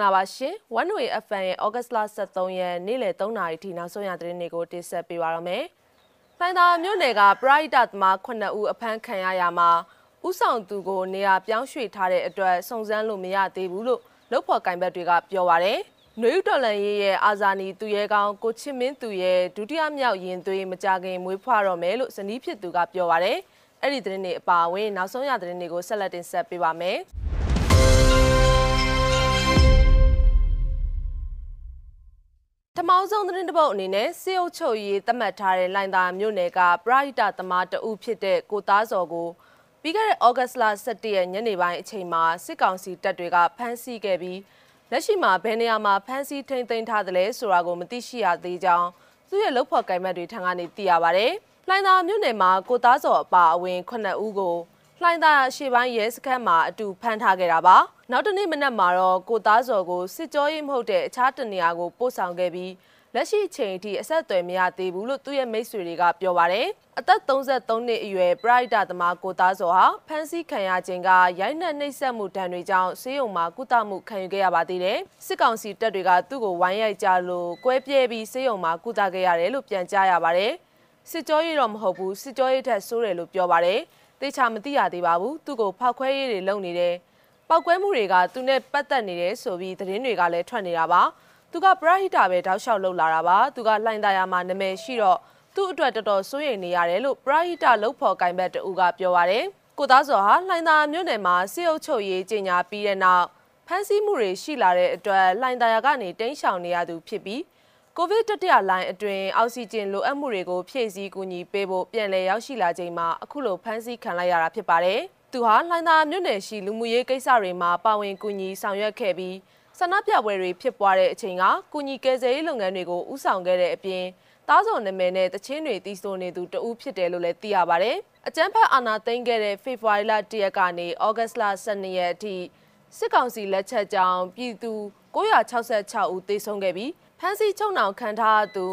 င်္ဂလာပါရှင်။ One Way FM ရဲ့ August 23ရက်နေ့လယ်3နာရီထိနောက်ဆုံးရသတင်းတွေကိုတင်ဆက်ပေးပါရမယ်။ဖိုင်သာမြို့နယ်ကပရိဒတ်သမား9ဦးအဖမ်းခံရရမှာဥဆောင်သူကိုနေရာပြောင်းရွှေ့ထားတဲ့အတွက်စုံစမ်းလို့မရသေးဘူးလို့လုပ်ဖော်ကိုင်ဘက်တွေကပြောပါရယ်။နွေဦးတော်လန်ရေးရဲ့အာဇာနည်သူရဲကောင်းကိုချစ်မင်းသူရဲ့ဒုတိယမြောက်ရင်သွေးမကြခင်မွေးဖွားတော့မယ်လို့ဇနီးဖြစ်သူကပြောပါရယ်။အဲ့ဒီသတင်းတွေအပါအဝင်နောက်ဆုံးရသတင်းတွေကိုဆက်လက်တင်ဆက်ပေးပါမယ်။ ထမောင်းဆုံးသတင်းတစ်ပုတ်အနေနဲ့စေအုပ်ချုပ်ရေးသတ်မှတ်ထားတဲ့လိုင်သာမြို့နယ်ကပရိဒသမားတဦးဖြစ်တဲ့ကိုသားစော်ကိုပြီးခဲ့တဲ့ဩဂတ်လ17ရက်ညနေပိုင်းအချိန်မှာစစ်ကောင်စီတပ်တွေကဖမ်းဆီးခဲ့ပြီးလက်ရှိမှာဘယ်နေရာမှာဖမ်းဆီးထိန်းသိမ်းထားသလဲဆိုတာကိုမသိရှိရသေးကြောင်းသူ့ရဲ့လုပ်ဖော်ကိုင်မက်တွေထံကနေသိရပါဗျ။လိုင်သာမြို့နယ်မှာကိုသားစော်အပါအဝင်9ဦးကို လှိုင်းသာရှေ့ပိုင်းရဲစခန်းမှာအတူဖမ်းထားခဲ့တာပါနောက်တနေ့မနက်မှာတော့ကိုသားစော်ကိုစစ်ကြောရေးမဟုတ်တဲ့အခြားတနေရာကိုပို့ဆောင်ခဲ့ပြီးလက်ရှိချိန်အထိအဆက်အသွယ်မရသေးဘူးလို့သူ့ရဲ့မိတ်ဆွေတွေကပြောပါတယ်အသက်33နှစ်အရွယ်ပရိုက်တာသမားကိုသားစော်ဟာဖမ်းဆီးခံရခြင်းကရိုက်နှက်နှိပ်စက်မှုဒဏ်တွေကြောင့်ဆေးရုံမှာကုသမှုခံယူခဲ့ရပါသေးတယ်စစ်ကောင်စီတပ်တွေကသူ့ကိုဝိုင်းရိုက်ကြလို့ကွဲပြဲပြီးဆေးရုံမှာကုသခဲ့ရတယ်လို့ပြန်ကြားရပါတယ်စစ်ကြောရေးတော့မဟုတ်ဘူးစစ်ကြောရေးထက်ဆိုးတယ်လို့ပြောပါတယ် သေချာမသိရသေးပါဘူးသူ့ကိုဖောက်ခွဲရေးတွေလုပ်နေတယ်ပောက်ကွဲမှုတွေကသူနဲ့ပတ်သက်နေတယ်ဆိုပြီးသတင်းတွေကလည်းထွက်နေတာပါသူကပရဟိတာပဲတောက်လျှောက်လှုပ်လာတာပါသူကလှိုင်သာယာမှာနာမည်ရှိတော့သူ့အတွက်တော်တော်စိုးရိမ်နေရတယ်လို့ပရဟိတာလှုပ်ဖော်ကင်ဘက်တူကပြောပါတယ်ကိုသားစောဟာလှိုင်သာယာမြို့နယ်မှာစေအုပ်ချုပ်ရေးကြီးညာပြီးတဲ့နောက်ဖမ်းဆီးမှုတွေရှိလာတဲ့အတွက်လှိုင်သာယာကနေတိမ်းရှောင်နေရသူဖြစ်ပြီး ကိုဗစ်တတိယလိုင်းအတွင်းအောက်ဆီဂျင်လိုအပ်မှုတွေကိုဖြည့်ဆည်းကူညီပေးဖို့ပြန်လည်ရောက်ရှိလာချိန်မှာအခုလိုဖမ်းဆီးခံလိုက်ရတာဖြစ်ပါတယ်။သူဟာလှိုင်းသာမြို့နယ်ရှိလူမှုရေးကိစ္စတွေမှာပါဝင်ကူညီဆောင်ရွက်ခဲ့ပြီးဆန္ဒပြပွဲတွေဖြစ်ပွားတဲ့အချိန်ကကူညီကယ်ဆယ်ရေးလုပ်ငန်းတွေကိုဦးဆောင်ခဲ့တဲ့အပြင်တားစော်နာမည်နဲ့တချင်းတွေတီးဆိုနေသူတဦးဖြစ်တယ်လို့လည်းသိရပါတယ်။အကြမ်းဖက်အာဏာသိမ်းခဲ့တဲ့ဖေဖော်ဝါရီလ၁ရက်ကနေဩဂတ်လ12ရက်အထိစစ်ကောင်စီလက်ချက်ကြောင့်ပြည်သူ966ဦးသေဆုံးခဲ့ပြီး ဖမ်းဆီးချုပ်နှောင်ခံထားသူ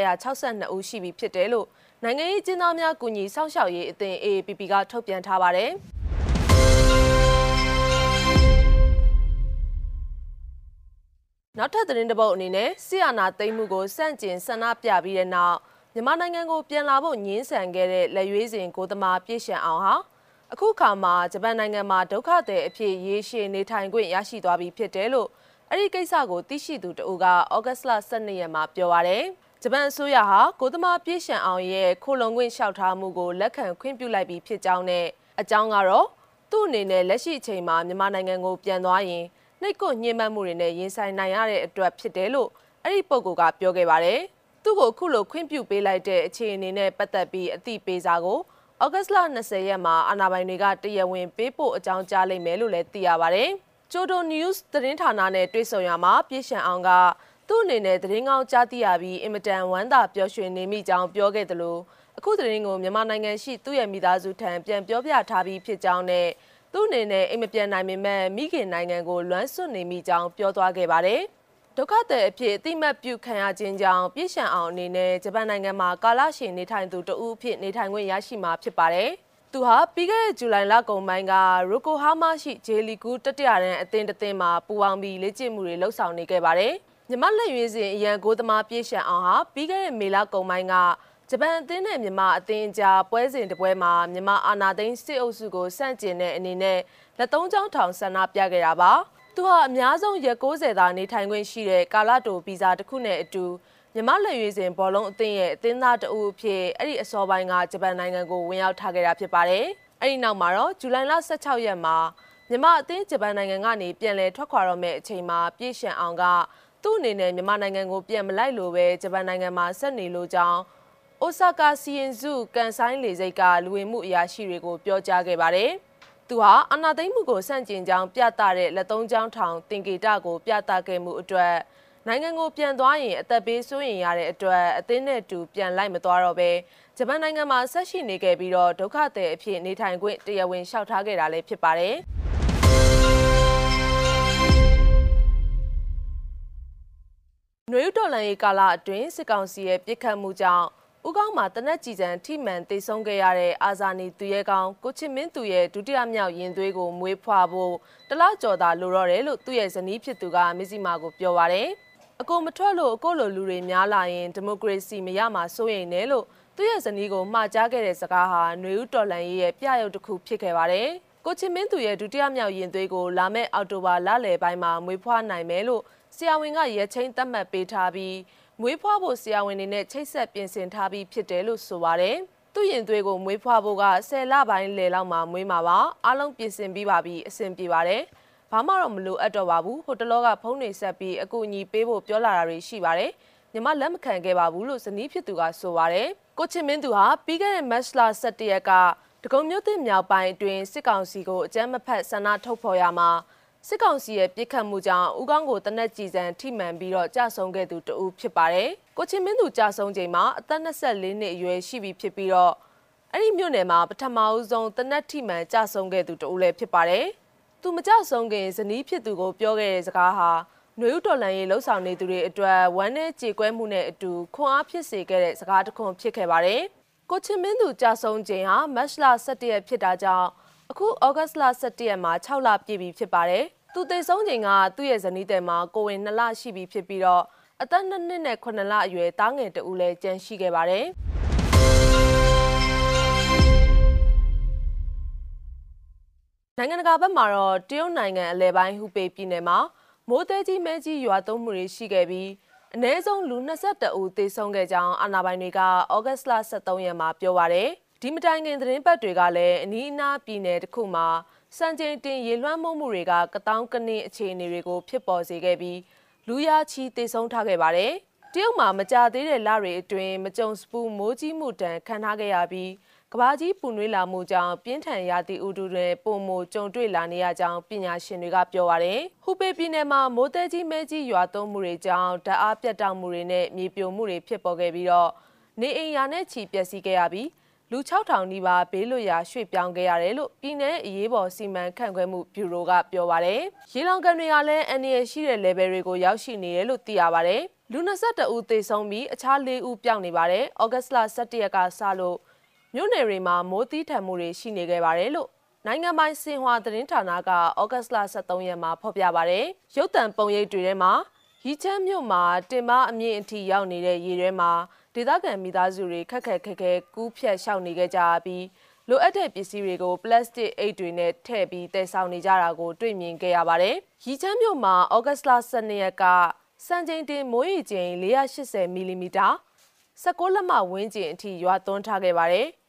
9562ဦးရှိပြီဖြစ်တယ်လို့နိုင်ငံရေးကျင်းသားများကူညီစောင့်ရှောက်ရေးအသင်း AAPP ကထုတ်ပြန်ထားပါတယ်။နောက်ထပ်သတင်းတစ်ပုဒ်အနေနဲ့ဆီယနာသိမ်းမှုကိုစန့်ကျင်ဆန္ဒပြပြီးတဲ့နောက်မြန်မာနိုင်ငံကိုပြန်လာဖို့ညှင်းဆန်ခဲ့တဲ့လက်ရွေးစင်ကိုသမားပြည့်ရှံအောင်ဟာအခုခါမှာဂျပန်နိုင်ငံမှာဒုက္ခသည်အဖြစ်ရေရှည်နေထိုင်ခွင့်ရရှိသွားပြီဖြစ်တယ်လို့ အဲ့ဒီကိစ္စကိုသိရှိသူတဦးကဩဂတ်စ်လ12ရက်မှာပြောပါရယ်ဂျပန်အစိုးရဟာကိုသမားပြေးရှံအောင်ရဲ့ခိုလုံခွင့်လျှောက်ထားမှုကိုလက်ခံခွင့်ပြုလိုက်ပြီးဖြစ်ကြောင်းနဲ့အကြောင်းကတော့သူ့အနေနဲ့လက်ရှိအချိန်မှာမြန်မာနိုင်ငံကိုပြန်သွားရင်နှိတ်ကွညှဉ်းပန်းမှုတွေနဲ့ရင်ဆိုင်နိုင်ရတဲ့အတွက်ဖြစ်တယ်လို့အဲ့ဒီပုဂ္ဂိုလ်ကပြောခဲ့ပါတယ်သူ့ကိုခုလိုခွင့်ပြုပေးလိုက်တဲ့အခြေအနေနဲ့ပတ်သက်ပြီးအသိပေးစာကိုဩဂတ်လ20ရက်မှာအာဏာပိုင်တွေကတရားဝင်ပေးပို့အကြောင်းကြားလိုက်မယ်လို့လည်းသိရပါတယ်။ ကျိုဒို news သတင်းဌာနနဲ့တွေ့ဆုံရမှာပြည့်ရှံအောင်ကသူ့အနေနဲ့သတင်းကောင်းကြားသိရပြီးအင်မတန်ဝမ်းသာပျော်ရွှင်နေမိကြောင်းပြောခဲ့တယ်လို့အခုသတင်းကိုမြန်မာနိုင်ငံရှိသူ့ရဲ့မိသားစုထံပြန်ပြောပြထားပြီးဖြစ်ကြောင်းနဲ့သူ့အနေနဲ့အိမ်မပြန်နိုင်ပေမဲ့မိခင်နိုင်ငံကိုလွမ်းဆွနေမိကြောင်းပြောသွားခဲ့ပါတယ်ဒုက္ခသည်အဖြစ်အတိမတ်ပြုခံရခြင်းကြောင့်ပြည့်ရှံအောင်အနေနဲ့ဂျပန်နိုင်ငံမှာကာလရှည်နေထိုင်သူတဦးအဖြစ်နေထိုင်ခွင့်ရရှိမှာဖြစ်ပါတယ်။ သူဟာပြီးခဲ့တဲ့ဇူလိုင်လကုန်ပိုင်းကရိုကိုဟာမာရှိဂျေလီကူတတိယရန်အသင်းတသင်းမှာပူပေါင်းပြီးလေ့ကျင့်မှုတွေလှုပ်ဆောင်နေခဲ့ပါတယ်။မြမလက်ရွေးစဉ်အရန်ကိုသမားပြေးရှံအောင်ဟာပြီးခဲ့တဲ့မေလကုန်ပိုင်းကဂျပန်အသင်းနဲ့မြန်မာအသင်းကြားပွဲစဉ်တစ်ပွဲမှာမြန်မာအာနာသိန်းစစ်အုပ်စုကိုစန့်ကျင်တဲ့အနေနဲ့လက်သုံးချောင်းထောင်ဆန္ဒပြခဲ့တာပါ။သူဟာအများဆုံးရက်60သာနေထိုင်ခွင့်ရှိတဲ့ကာလာတိုဗီဇာတစ်ခုနဲ့အတူ မြမလက်ရွေးစဉ်ဘောလုံးအသင်းရဲ့အသင်းသားတအုပ်အဖြစ်အဲ့ဒီအစောပိုင်းကဂျပန်နိုင်ငံကိုဝင်ရောက်ထားခဲ့တာဖြစ်ပါတယ်။အဲ့ဒီနောက်မှာတော့ဇူလိုင်လ16ရက်မှာမြမအသင်းဂျပန်နိုင်ငံကနေပြန်လည်ထွက်ခွာတော့မယ့်အချိန်မှာပြည့်ရှံအောင်ကသူ့အနေနဲ့မြန်မာနိုင်ငံကိုပြန်မလိုက်လို့ပဲဂျပန်နိုင်ငံမှာဆက်နေလို့ကြောင်းအိုဆာကာစီယင်ဇုကန်ဆိုင်လေစိတ်ကလူဝင်မှုအရာရှိတွေကိုပြောကြားခဲ့ပါတယ်။သူဟာအနာသိမ့်မှုကိုစန့်ကျင်ကြောင်းပြသတဲ့လက်သုံးချောင်းထောင်တင်ကေတကိုပြသခဲ့မှုအတွက် နိုင်ငံကိုပြန်သွားရင်အသက်ဘေးစိုးရင်ရတဲ့အတွက်အသင်းနဲ့တူပြန်လိုက်မသွားတော့ပဲဂျပန်နိုင်ငံမှာဆက်ရှိနေခဲ့ပြီးတော့ဒုက္ခသည်အဖြစ်နေထိုင်ခွင့်တရားဝင်လျှောက်ထားခဲ့တာလည်းဖြစ်ပါတယ်။နွေဦးတော်လန်ရေးကာလအတွင်းစစ်ကောင်စီရဲ့ပြစ်ခတ်မှုကြောင့်ဦးကောင်းမှာတနက်ကြည်စံထိမှန်တိတ်ဆုံးခဲ့ရတဲ့အာဇာနည်သူရဲကောင်းကိုချစ်မင်းသူရဲ့ဒုတိယမြောက်ရင်သွေးကိုမွေးဖွားဖို့တလားကြော်တာလိုတော့တယ်လို့သူ့ရဲ့ဇနီးဖြစ်သူကမစ္စည်းမာကိုပြောပါရယ် အကိုမထွက်လို့အကိုလိုလူတွေများလာရင်ဒီမိုကရေစီမရမှာစိုးရိမ်တယ်လို့သူ့ရဲ့ဇနီးကိုမှာကြားခဲ့တဲ့စကားဟာຫນွေဦးတော်လှန်ရေးရဲ့ပြရုပ်တစ်ခုဖြစ်ခဲ့ပါတယ်ကိုချင်မင်းသူရဲ့ဒုတိယမြောက်ရင်သွေးကိုလာမယ့်အောက်တိုဘာလလယ်ပိုင်းမှာမွေးဖွားနိုင်မယ်လို့ဆရာဝန်ကရချင်းသတ်မှတ်ပေးထားပြီးမွေးဖွားဖို့ဆရာဝန်တွေနဲ့ချိတ်ဆက်ပြင်ဆင်ထားပြီးဖြစ်တယ်လို့ဆိုပါတယ်။သူ့ရင်သွေးကိုမွေးဖွားဖို့က10လပိုင်းလယ်လောက်မှာမွေးမှာပါ။အားလုံးပြင်ဆင်ပြီးပါပြီအဆင်ပြေပါတယ်။ ဘာမှတော့မလိုအပ်တော့ပါဘူး။ဟိုတလောကဖုန်းတွေဆက်ပြီးအကူအညီပေးဖို့ပြောလာတာတွေရှိပါတယ်။ညီမလက်မခံခဲ့ပါဘူးလို့ဇနီးဖြစ်သူကဆိုပါတယ်။ကိုချင်မင်းသူဟာပြီးခဲ့တဲ့မတ်လ17ရက်ကဒဂုံမြို့သစ်မြောက်ပိုင်းအတွင်းစစ်ကောင်စီကိုအကြမ်းမဖက်ဆန္ဒထုတ်ဖော်ရမှာစစ်ကောင်စီရဲ့ပြစ်ခတ်မှုကြောင့်ဦးကောင်းကိုတနက်ကြည်စံထိမှန်ပြီးတော့ကြာဆုံးခဲ့သူတဦးဖြစ်ပါတယ်။ကိုချင်းမင်းသူကြာဆုံးချိန်မှာအသက်24နှစ်အရွယ်ရှိပြီဖြစ်ပြီးတော့အဲ့ဒီမြို့နယ်မှာပထမဦးဆုံးတနက်ထိမှန်ကြာဆုံးခဲ့သူတဦးလည်းဖြစ်ပါတယ်။ သူမကြဆုံးခင်ဇနီးဖြစ်သူကိုပြောခဲ့တဲ့စကားဟာຫນွေဥတော်လန်ရေးလှုပ်ဆောင်နေသူတွေအတွက်ဝမ်းနဲ့ကြေကွဲမှုနဲ့အတူခွန်အားဖြစ်စေခဲ့တဲ့စကားတစ်ခွန်းဖြစ်ခဲ့ပါတယ်။ကိုချင်းမင်းသူကြာဆုံးချိန်ဟာမတ်လ17ရက်ဖြစ်တာကြောင့်အခုဩဂတ်စ်လ17ရက်မှာ6လပြည့်ပြီဖြစ်ပါတယ်။သူသေဆုံးချိန်ကသူ့ရဲ့ဇနီးတဲ့မှာကိုဝင်2လရှိပြီဖြစ်ပြီးတော့အသက်2နှစ်နဲ့9လအရွယ်တားငယ်တဦးလည်းကျန်ရှိခဲ့ပါတယ်။ နိုင်ငံတကာဘက်မှာတော့တရုတ်နိုင်ငံအလဲပိုင်းဟူပေပြည်နယ်မှာမိုးသေးကြီးမဲကြီးရွာသွန်းမှုတွေရှိခဲ့ပြီးအ ਨੇ ဆုံးလူ22ဦးသေဆုံးခဲ့ကြောင်းအာဏာပိုင်တွေကဩဂတ်စ်လ23ရက်မှာပြောပါရယ်ဒီမတိုင်ခင်သတင်းပတ်တွေကလည်းအနီးအနားပြည်နယ်တစ်ခုမှာစံချိန်တင်ရေလွှမ်းမိုးမှုတွေကကတောင်းကနင်းအခြေအနေတွေကိုဖြစ်ပေါ်စေခဲ့ပြီးလူရချီတေဆုံးထားခဲ့ပါတယ်။တရုတ်မှာမကြသေးတဲ့လတွေအတွင်းမကြုံစပူမိုးကြီးမှုတန်ခံထားခဲ့ရပြီး ကဘာကြီးပူနွေးလာမှုကြောင့်ပြင်းထန်ရာသီဥတုတွေပုံမကြုံတွေ့လာနေရကြောင်းပညာရှင်တွေကပြောပါတယ်။ဟူပေပြည်နယ်မှာမိုးတဲကြီးမဲကြီးရွာသွန်းမှုတွေကြောင့်ဓာတ်အားပြတ်တောက်မှုတွေနဲ့မြေပြိုမှုတွေဖြစ်ပေါ်ခဲ့ပြီးတော့နေအိမ်ယာနဲ့ချီပျက်စီးခဲ့ရပြီးလူ6000နီးပါးဘေးလွတ်ရာရွှေ့ပြောင်းခဲ့ရတယ်လို့ပြည်내အရေးပေါ်စီမံခန့်ခွဲမှုဘျူရိုကပြောပါတယ်။ရေလောင်ကန်တွေကလည်းအန္တရာယ်ရှိတဲ့ level တွေကိုရောက်ရှိနေတယ်လို့သိရပါတယ်။လူ22ဦးသေဆုံးပြီးအခြား4ဦးပျောက်နေပါတယ်။ဩဂတ်လ17ရက်ကစလို့ မြို့နယ်တွေမှာမိုးသီးထန်မှုတွေရှိနေခဲ့ပါတယ်လို့နိုင်ငံပိုင်စင်ဟွာသတင်းဌာနကဩဂတ်လ23ရက်မှာဖော်ပြပါတယ်။ရုပ်တံပုံရိပ်တွေထဲမှာရီချမ်းမြို့မှာတင်မအမြင့်အထိရောက်နေတဲ့ရေထဲမှာဒေသခံမိသားစုတွေခက်ခက်ခဲခဲကူးဖြတ်ရှောင်နေကြပြီးလိုအပ်တဲ့ပစ္စည်းတွေကိုပလတ်စတစ်အိတ်တွေနဲ့ထည့်ပြီးတည်ဆောင်နေကြတာကိုတွေ့မြင်ခဲ့ရပါတယ်။ရီချမ်းမြို့မှာဩဂတ်လ12ရက်ကစံချိန်တင်မိုးရေချိန်480မီလီမီတာ16လက်မဝန်းကျင်အထိရွာသွန်းထားခဲ့ပါတယ်။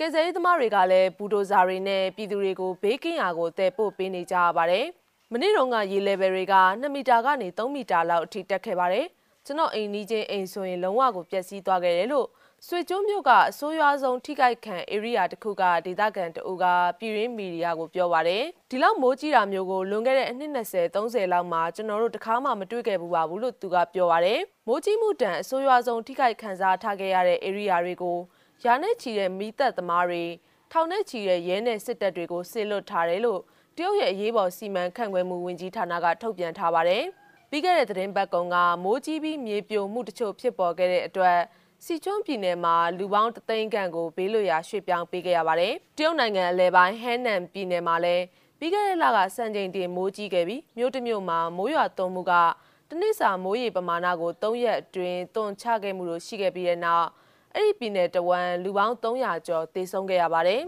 ကယ်ဆယ်ရေးသမားတွေကလည်းဘူဒိုဇာတွေနဲ့ပြည်သူတွေကိုဘေးကင်းရာကိုတည်ပို့ပေးနေကြရပါတယ်။မနေ့တုန်းကရေ level တွေက2မီတာကနေ3မီတာလောက်အထိတက်ခဲ့ပါတယ်။ကျွန်တော်အိမ်နီးချင်းအိမ်ဆိုရင်လုံးဝကိုပျက်စီးသွားခဲ့တယ်လို့ဆွေကျုံးမြို့ကအဆိုးရွားဆုံးထိခိုက်ခံ area တစ်ခုကဒေသခံတအူကပြည်ရင်းမီဒီယာကိုပြောပါတယ်ဒီလောက်မိုးကြီးတာမျိုးကိုလွန်ခဲ့တဲ့အနှစ်20 30လောက်မှာကျွန်တော်တို့တခါမှမတွေ့ခဲ့ဘူးပါဘူးလို့သူကပြောပါတယ်မိုးကြီးမှုတန်အဆိုးရွားဆုံးထိခိုက်ခံစားထားခဲ့ရတဲ့ area တွေကို ရာနဲ့ချီတဲ့မိသက်သမားတွေထောင်နဲ့ချီတဲ့ရဲနဲ့စစ်တပ်တွေကိုစစ်လွတ်ထားတယ်လို့တရုတ်ရဲ့အရေးပေါ်စီမံခန့်ခွဲမှုဝန်ကြီးဌာနကထုတ်ပြန်ထားပါတယ်။ပြီးခဲ့တဲ့သတင်းပတ်ကုံကမိုးကြီးပြီးမြေပြိုမှုတချို့ဖြစ်ပေါ်ခဲ့တဲ့အတွက်စီချွန်းပြည်နယ်မှာလူပေါင်းတသိန်းခန့်ကိုဘေးလွတ်ရာရွှေ့ပြောင်းပေးခဲ့ရပါတယ်။တရုတ်နိုင်ငံအလဲပိုင်းဟဲနန်ပြည်နယ်မှာလည်းပြီးခဲ့တဲ့လကစံချိန်တင်မိုးကြီးခဲ့ပြီးမြို့တစ်မြို့မှာမိုးရွာသွန်းမှုကတနစ်စာမိုးရေပမာဏကို3ရက်အတွင်းတွန်းချခဲ့မှုလို့ရှိခဲ့ပြီးတဲ့နောက် အဲ့ဒီပြည်နယ်တဝမ်းလူပေါင်း300ကျော်သေဆုံးခဲ့ရပါတယ်။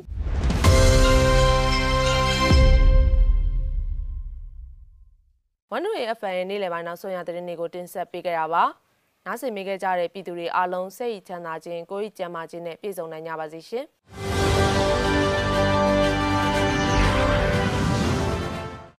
ဝန်နွေ FM ရဲ့နေ့လယ်ပိုင်းနောက်ဆုံးရသတင်းတွေကိုတင်ဆက်ပေးကြတာပါ။နားဆင်မိခဲ့ကြတဲ့ပြည်သူတွေအားလုံးစိတ်ချမ်းသာခြင်းကိုယ်ဤကျန်းမာခြင်းနဲ့ပြည့်စုံနိုင်ကြပါစေရှင်။